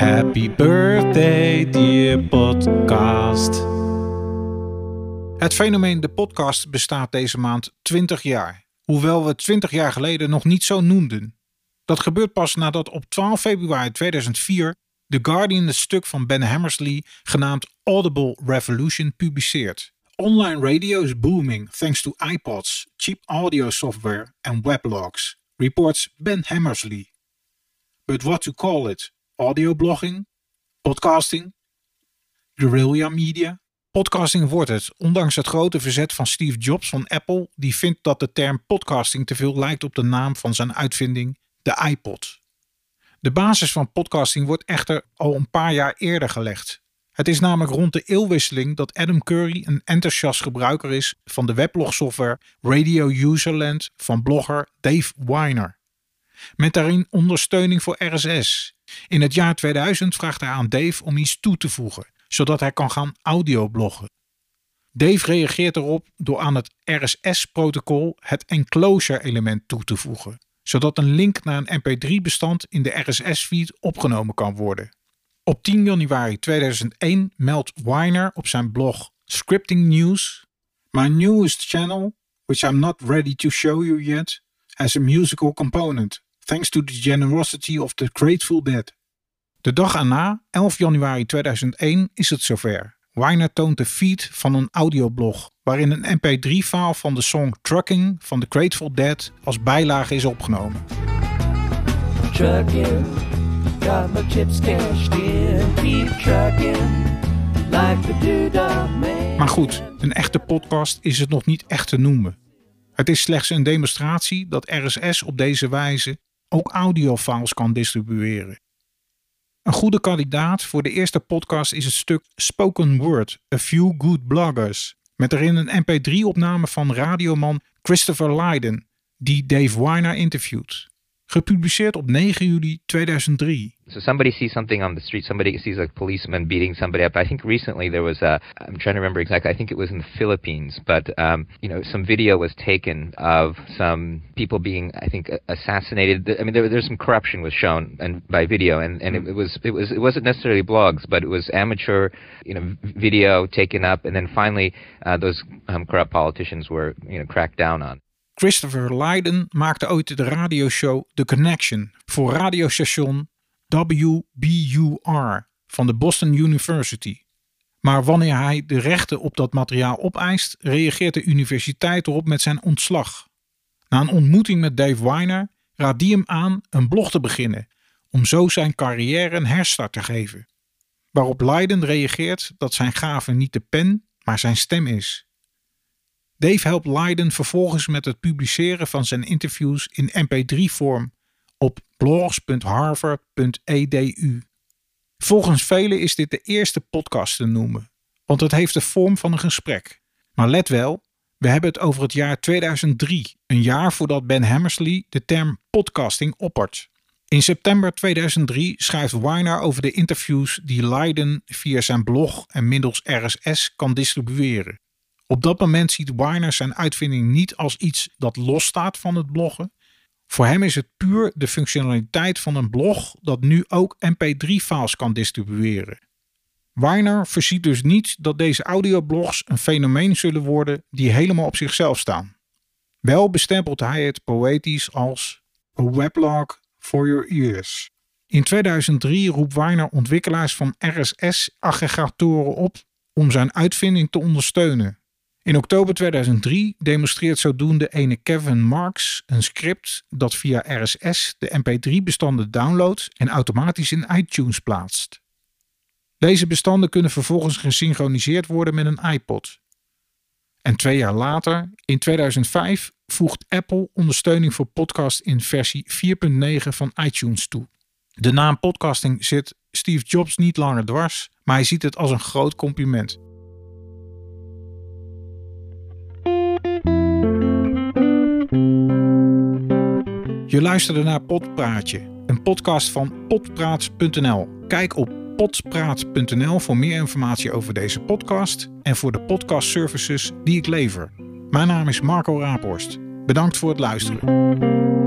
Happy birthday, dear podcast. Het fenomeen de podcast bestaat deze maand 20 jaar. Hoewel we het 20 jaar geleden nog niet zo noemden. Dat gebeurt pas nadat op 12 februari 2004 The Guardian het stuk van Ben Hammersley genaamd Audible Revolution publiceert. Online radio is booming thanks to iPods, cheap audio software and weblogs, reports Ben Hammersley. But what to call it? Audio blogging? Podcasting? Guerrilla media? Podcasting wordt het, ondanks het grote verzet van Steve Jobs van Apple, die vindt dat de term podcasting te veel lijkt op de naam van zijn uitvinding, de iPod. De basis van podcasting wordt echter al een paar jaar eerder gelegd. Het is namelijk rond de eeuwwisseling dat Adam Curry een enthousiast gebruiker is van de weblogsoftware Radio Userland van blogger Dave Weiner. Met daarin ondersteuning voor RSS. In het jaar 2000 vraagt hij aan Dave om iets toe te voegen, zodat hij kan gaan audiobloggen. Dave reageert erop door aan het RSS-protocol het enclosure-element toe te voegen zodat een link naar een MP3-bestand in de RSS-feed opgenomen kan worden. Op 10 januari 2001 meldt Weiner op zijn blog Scripting News: My newest channel, which I'm not ready to show you yet, has a musical component, thanks to the generosity of the Grateful Dead. De dag erna, 11 januari 2001, is het zover. Weiner toont de feed van een audioblog waarin een mp3-file van de song Trucking van The Grateful Dead als bijlage is opgenomen. Trucking, got my chips cashed in, keep trucking, like the Maar goed, een echte podcast is het nog niet echt te noemen. Het is slechts een demonstratie dat RSS op deze wijze ook audiofiles kan distribueren. Een goede kandidaat voor de eerste podcast is het stuk Spoken Word, A Few Good Bloggers, met erin een mp3-opname van radioman Christopher Lydon, die Dave Weiner interviewt. Gepubliceerd op 9 juli 2003. So somebody sees something on the street, somebody sees a policeman beating somebody up. I think recently there was a, I'm trying to remember exactly, I think it was in the Philippines, but, um, you know, some video was taken of some people being, I think, assassinated. I mean, there, there's some corruption was shown and by video, and, and it, it was, it was, it wasn't necessarily blogs, but it was amateur, you know, video taken up, and then finally uh, those um, corrupt politicians were, you know, cracked down on. Christopher Lydon maakte ooit de radioshow The Connection voor radiostation WBUR van de Boston University. Maar wanneer hij de rechten op dat materiaal opeist, reageert de universiteit erop met zijn ontslag. Na een ontmoeting met Dave Weiner raadt die hem aan een blog te beginnen, om zo zijn carrière een herstart te geven. Waarop Lydon reageert dat zijn gave niet de pen, maar zijn stem is. Dave helpt Leiden vervolgens met het publiceren van zijn interviews in mp3-vorm op blogs.harvard.edu. Volgens velen is dit de eerste podcast te noemen, want het heeft de vorm van een gesprek. Maar let wel, we hebben het over het jaar 2003, een jaar voordat Ben Hammersley de term podcasting oppert. In september 2003 schrijft Weiner over de interviews die Leiden via zijn blog en middels RSS kan distribueren. Op dat moment ziet Weiner zijn uitvinding niet als iets dat losstaat van het bloggen. Voor hem is het puur de functionaliteit van een blog dat nu ook MP3-files kan distribueren. Weiner voorziet dus niet dat deze audioblogs een fenomeen zullen worden die helemaal op zichzelf staan. Wel bestempelt hij het poëtisch als a weblog for your ears. In 2003 roept Weiner ontwikkelaars van RSS-aggregatoren op om zijn uitvinding te ondersteunen. In oktober 2003 demonstreert zodoende ene Kevin Marks een script dat via RSS de MP3-bestanden downloadt en automatisch in iTunes plaatst. Deze bestanden kunnen vervolgens gesynchroniseerd worden met een iPod. En twee jaar later, in 2005, voegt Apple ondersteuning voor podcast in versie 4.9 van iTunes toe. De naam podcasting zit Steve Jobs niet langer dwars, maar hij ziet het als een groot compliment. Je luisterde naar Potpraatje, een podcast van potpraat.nl. Kijk op potpraat.nl voor meer informatie over deze podcast en voor de podcastservices die ik lever. Mijn naam is Marco Raaphorst. Bedankt voor het luisteren.